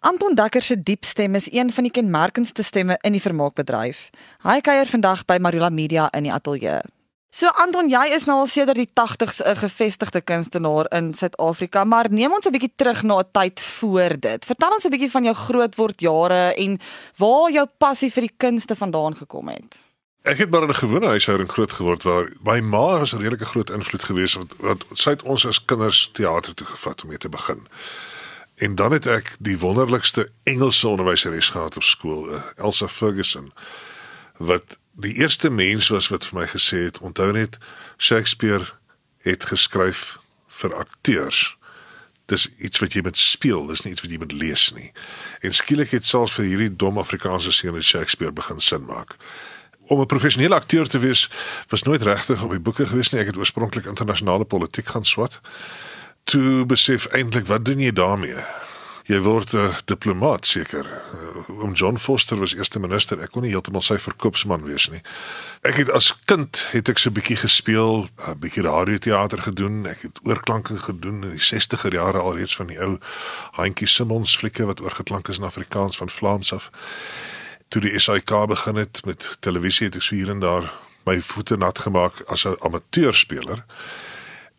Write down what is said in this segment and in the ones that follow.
Anton Dekker se diep stem is een van die kenmerkendste stemme in die vermaakbedryf. Hy kuier vandag by Marula Media in die ateljee. So Anton, jy is nou al sedert die 80s 'n gevestigde kunstenaar in Suid-Afrika, maar neem ons 'n bietjie terug na 'n tyd voor dit. Vertel ons 'n bietjie van jou grootword jare en waar jou passie vir die kunste vandaan gekom het. Ek het maar in 'n gewone huishouding groot geword waar my ma 'n redelike groot invloed geweest wat wat sy het ons as kinders teater toe gevat om mee te begin. En dan het ek die wonderlikste Engelse onderwyseres gehad op skool, uh, Elsa Ferguson, wat die eerste mens was wat vir my gesê het, onthou net Shakespeare het geskryf vir akteurs. Dis iets wat jy moet speel, dis nie iets wat jy moet lees nie. En skielik het selfs vir hierdie dom Afrikaanse seun Shakespeare begin sin maak om 'n professionele akteur te wees was nooit regtig op die boeke gewees nie. Ek het oorspronklik internasionale politiek gaan swat. Toe besef eintlik wat doen jy daarmee? Jy word 'n diplomaat seker. Uh, om John Foster was eerste minister. Ek kon nie heeltemal sy verkoopsman wees nie. Ek het as kind het ek so 'n bietjie gespeel, 'n bietjie radioteater gedoen. Ek het oorklanke gedoen in die 60er jare alreeds van die ou Handjie Simmons flieke wat oorgeklank is in Afrikaans van Vlaams af toe die SAK begin het met televisie het ek so hier en daar my voete nat gemaak as 'n amateurspeler.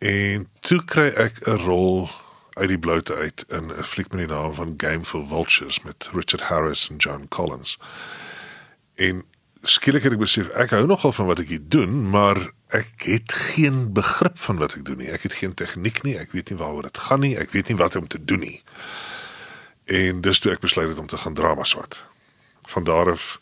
En toe kry ek 'n rol uit die bloute uit in 'n fliek met die naam van Game for Vultures met Richard Harris en John Collins. En skielik het ek besef ek hou nogal van wat ek hier doen, maar ek het geen begrip van wat ek doen nie. Ek het geen tegniek nie. Ek weet nie waaroor dit gaan nie. Ek weet nie wat om te doen nie. En dus toe ek besluit het om te gaan drama swat van daar af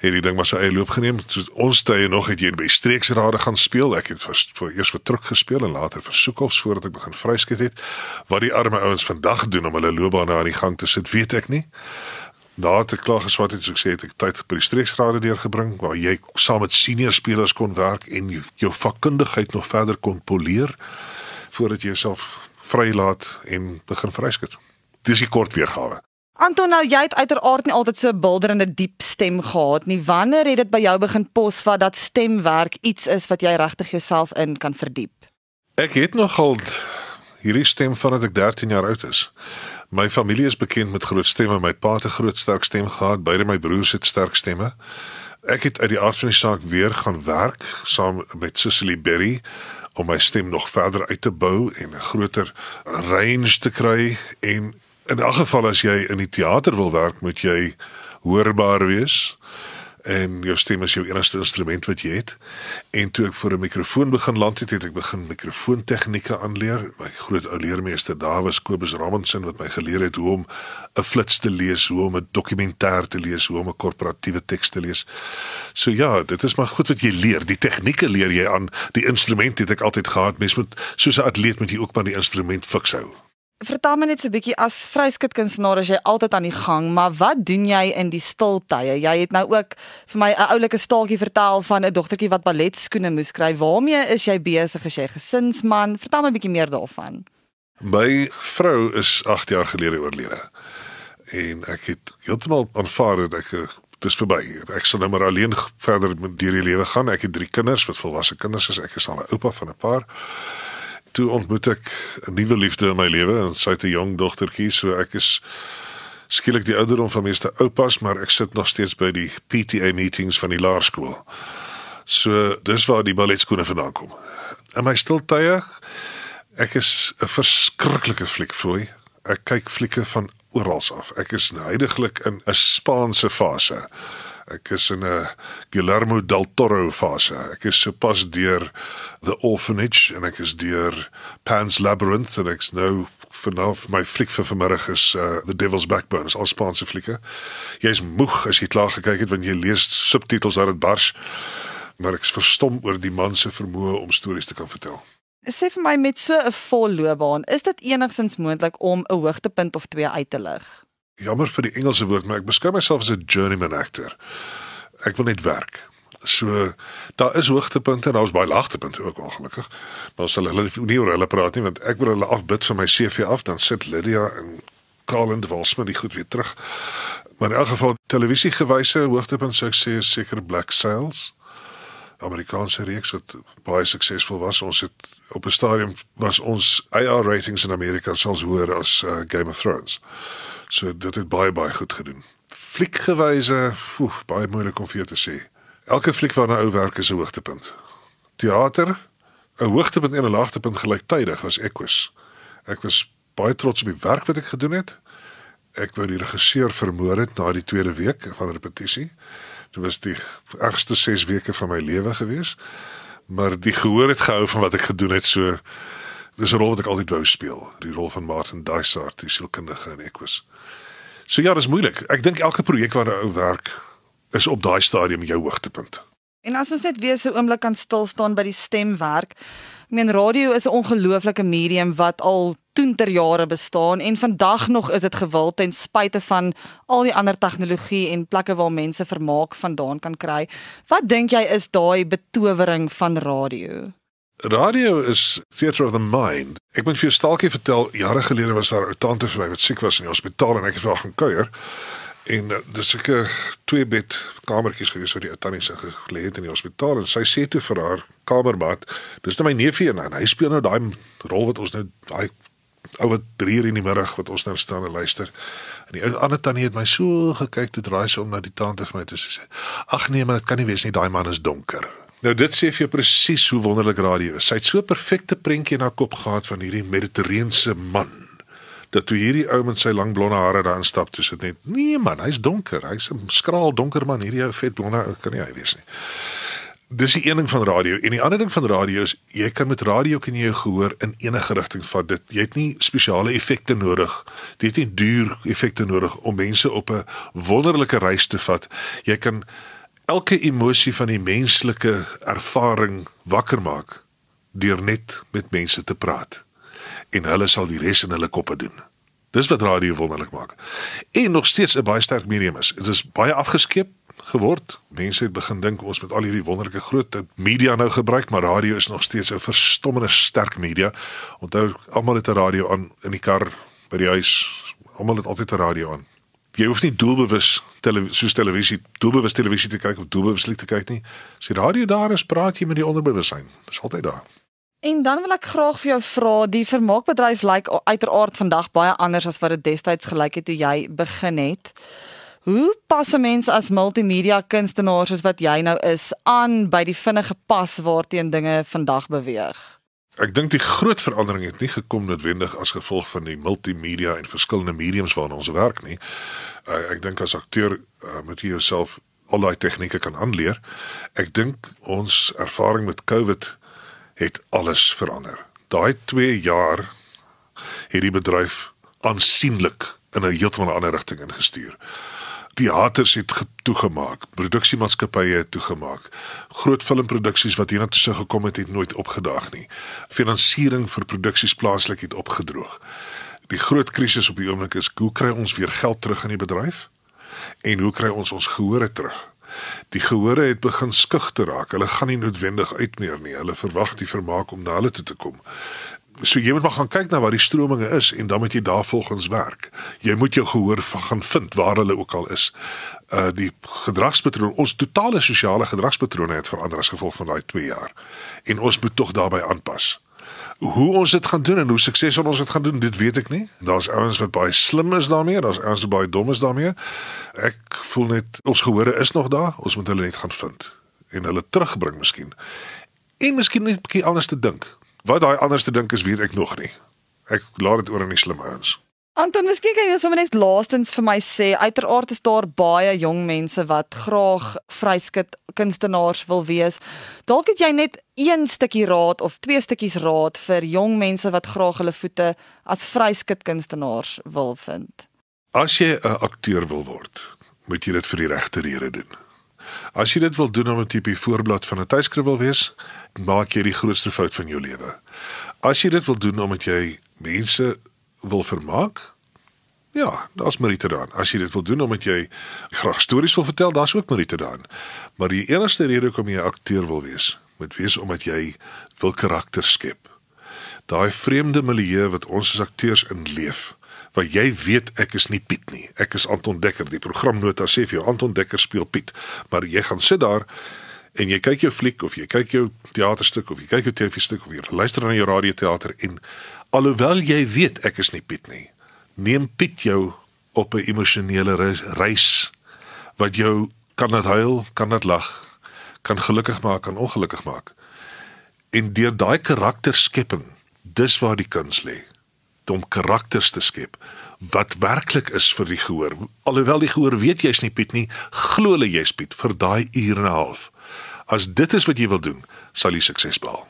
het die ding maar sy eie loop geneem. So ons tye nog het jy by streeksrade gaan speel. Ek het vir, vir eers vir truck gespeel en later vir soekoffs voordat ek begin vryskiet het. Wat die arme ouens vandag doen om hulle loopbane aan die gang te sit, weet ek nie. Daar ek klaar geswat het, so ek sê het ek tyd by die streeksrade deurgebring waar jy saam met senior spelers kon werk en jou, jou vakkundigheid nog verder kon poleer voordat jy jouself vrylaat en begin vryskiet. Dis die kort weergawe. Anton, nou jy het uiteraard nie altyd so 'n bilderende diep stem gehad nie. Wanneer het dit by jou begin posvat dat stemwerk iets is wat jy regtig jouself in kan verdiep? Ek het nogal hierdie stem vandat ek 13 jaar oud is. My familie is bekend met groot stemme. My pa het 'n groot sterk stem gehad. Beide my broers het sterk stemme. Ek het uit die aard van die saak weer gaan werk saam met Cecily Berry om my stem nog verder uit te bou en 'n groter range te kry en in elk geval as jy in die teater wil werk, moet jy hoorbaar wees en jou stem is jou enigste instrument wat jy het. En toe ek voor 'n mikrofoon begin land het, het ek begin mikrofoontegnieke aanleer. My groot ou leermeester Dawes Kobus Ramonsen wat my geleer het hoe om 'n flits te lees, hoe om 'n dokumentêr te lees, hoe om 'n korporatiewe teks te lees. So ja, dit is maar goed wat jy leer. Die tegnieke leer jy aan. Die instrument het ek altyd gehad. Mens moet soos 'n atleet moet jy ook maar die instrument fiks hou. Vertel my net so 'n bietjie as vryskutkunstenaar as jy altyd aan die gang, maar wat doen jy in die stiltye? Jy het nou ook vir my 'n oulike staaltjie vertel van 'n dogtertjie wat balletskoene moes kry. Waarmee is jy besig as jy gesinsman? Vertel my 'n bietjie meer daarvan. My vrou is 8 jaar gelede oorlede. En ek het heeltemal aanvaar dat ek dis verby. Ek sal nou maar alleen verder met die lewe gaan. Ek het drie kinders wat volwasse kinders is. Ek is al 'n oupa van 'n paar toe ontmoet ek 'n nuwe liefde in my lewe en sy het 'n jong dogtertjie, so ek is skielik die ouderdom van meeste oupas, maar ek sit nog steeds by die PTA meetings van die laerskool. So dis waar die balletskoene vandaan kom. In my stiltye ek is 'n verskriklike fliekfooi. Ek kyk flieke van oral af. Ek is heidaglik in 'n Spaanse fase. Ek is in 'n Guillermo del Toro fase. Ek is sopas deur The Orphanage en ek is deur Pan's Labyrinth en ek's nou vanaf my fliek vir vanmiddag is uh, The Devil's Backbone. Is al Spaanse flieke. Jy's moeg as jy klaar gekyk het want jy lees subtitels uit dit bars. Maar ek is verstom oor die man se vermoë om stories te kan vertel. Sê vir my met so 'n vol loopbaan, is dit enigstens moontlik om 'n hoogtepunt of twee uit te lig? Jammer vir die Engelse woord, maar ek beskou myself as 'n journeyman actor. Ek wil net werk. So daar is hoogtepunte en daar is baie laagtepunte ook ongelukkig. Ons sal hulle nie oor hulle praat nie want ek wil hulle afbid van my CV af dan sit Lydia en Colin Walsman die goed weer terug. Maar in elk geval televisiegewyse hoogtepunt sou ek sê seker Black Sails Amerikaanse reeks wat baie suksesvol was. Ons het op 'n stadium was ons IR ratings in Amerika selfs hoër as uh, Game of Thrones. So dit het baie baie goed gedoen. Fliekgewyse, foe, baie moeilik om vir jou te sê. Elke fliek waarna ou werk is 'n hoogtepunt. Theater, 'n hoogtepunt en 'n laagtepunt gelyktydig was Equus. Ek was baie trots op die werk wat ek gedoen het. Ek wou die regisseur vermoor het na die tweede week van repetisie. Dit was die ergste 6 weke van my lewe gewees. Maar die gehoor het gehou van wat ek gedoen het so dis 'n rol wat ek altyd wou speel, die rol van Martin Dysart, die sielkundige in Equus. So ja, dis moeilik. Ek dink elke projek waar 'n ou werk is op daai stadium jou hoogtepunt. En as ons net weer so 'n oomblik kan stil staan by die stemwerk. Ek meen radio is 'n ongelooflike medium wat al toenter jare bestaan en vandag nog is dit gewild ten spyte van al die ander tegnologie en plekke waar mense vermaak vandaan kan kry. Wat dink jy is daai betowering van radio? Radio is theater of the mind. Ek moet vir jou staaltjie vertel, jare gelede was daar 'n tante vir my wat siek was in die hospitaal en ek het vir haar gaan kuier. En uh, dis ek 'n twee bed kamertjies gewees vir die tannie se gelê het in die hospitaal en sy sê toe vir haar kamermaat, dis net my neefie en hy speel nou daai rol wat ons nou daai ou wat 3 uur in die middag wat ons nou staan en luister. En die ander tannie het my so gekyk toe draai sy om na die tante vir my toe sê: "Ag nee, maar dit kan nie wees nie, daai man is donker." Nou dit sê vir jou presies hoe wonderlik radio is. Sy het so perfekte prentjie in haar kop gehad van hierdie mediterrane man dat toe hierdie ou met sy lang blonde hare daar instap, toe sit net nee man, hy's donker, hy's 'n skraal donker man, hierdie ou vet blonde ou kan nie hy wees nie. Dis die een ding van radio en die ander ding van radio is jy kan met radio kan jy gehoor in enige rigting vat. Dit jy het nie spesiale effekte nodig. Jy het nie duur effekte nodig om mense op 'n wonderlike reis te vat. Jy kan elke emosie van die menslike ervaring wakker maak deur net met mense te praat en hulle sal die res in hulle koppe doen. Dis wat radio wonderlik maak. En nog steeds 'n baie sterk medium is. Dit is baie afgeskeep geword. Mense het begin dink ons met al hierdie wonderlike groot media nou gebruik, maar radio is nog steeds 'n verstommende sterk media. Onthou, almal het 'n radio aan in die kar by die huis. Almal het altyd 'n radio aan. Jy hoef nie doelbewus tele soos televisie, doelbewus televisie te kyk of doelbewus te kyk nie. As die radio daar is, praat jy met die onderbewussyn. Dis altyd daar. En dan wil ek graag vir jou vra, die vermaakbedryf lyk uiteraard vandag baie anders as wat dit destyds gelyk het toe jy begin het. Hoe pas 'n mens as multimedia kunstenaar soos wat jy nou is aan by die vinnige pas waarteen dinge vandag beweeg? Ek dink die groot verandering het nie gekom noodwendig as gevolg van die multimedia en verskillende mediums waarna ons werk nie. Uh, ek dink as akteur uh, moet jy jouself al daai tegnieke kan aanleer. Ek dink ons ervaring met COVID het alles verander. Daai 2 jaar het die bedryf aansienlik in 'n heeltemal ander rigting ingestuur. Teaters het toegemaak, produksiemaatskappye het toegemaak. Groot filmproduksies wat hiernatoe sou gekom het, het nooit opgedaag nie. Finansiering vir produksies plaaslik het opgedroog. Die groot krisis op die oomblik is hoe kry ons weer geld terug in die bedryf? En hoe kry ons ons gehore terug? Die gehore het begin skug te raak. Hulle gaan nie noodwendig uitneer nie. Hulle verwag die vermaak om na hulle toe te kom. So jy moet maar gaan kyk na waar die strominge is en dan moet jy daarvolgens werk. Jy moet jou gehoor gaan vind waar hulle ook al is. Uh die gedragspatroon, ons totale sosiale gedragspatrone het verander as gevolg van daai 2 jaar. En ons moet tog daarbey aanpas. Hoe ons dit gaan doen en hoe suksesvol ons dit gaan doen, dit weet ek nie. Daar's ouens wat baie slim is daarmee, daar's ouens wat baie dom is daarmee. Ek voel net ons gehore is nog daar, ons moet hulle net gaan vind en hulle terugbring miskien. En miskien net 'n bietjie anders te dink. Wat daai anders te dink is, weet ek nog nie. Ek laat dit oor aan die slim ouens. Anton, miskien kan jy sommer net laastens vir my sê, uiteraard is daar baie jong mense wat graag vryskut kunstenaars wil wees. Dalk het jy net een stukkie raad of twee stukkies raad vir jong mense wat graag hulle voete as vryskut kunstenaars wil vind. As jy 'n akteur wil word, moet jy dit vir die regte rede doen. As jy dit wil doen om 'n tipe voorblad van 'n tydskrif wil wees, maak jy die grootste fout van jou lewe. As jy dit wil doen omdat jy mense wil vermaak, ja, daar's meriete daarin. As jy dit wil doen omdat jy graag stories wil vertel, daar's ook meriete daarin. Maar die enigste rede hoekom jy 'n akteur wil wees, moet wees omdat jy wil karakter skep. Daai vreemde milieu wat ons as akteurs inleef, waar jy weet ek is nie Piet nie. Ek is Anton Dekker. Die programnota sê vir jou Anton Dekker speel Piet, maar jy gaan sit daar en jy kyk jou fliek of jy kyk jou teaterstuk of jy kyk jou TV-stuk of jy luister na jou radioteater en alhoewel jy weet ek is nie Piet nie, neem Piet jou op 'n emosionele reis wat jou kan dit huil, kan dit lag, kan gelukkig maak, kan ongelukkig maak. En deur daai karakterskepping, dis waar die kuns lê. Om karakters te skep wat werklik is vir die gehoor. Alhoewel die gehoor weet jy's nie Piet nie, glo hulle jy's Piet vir daai uur en 'n half. As dit is wat jy wil doen, sal jy sukses behaal.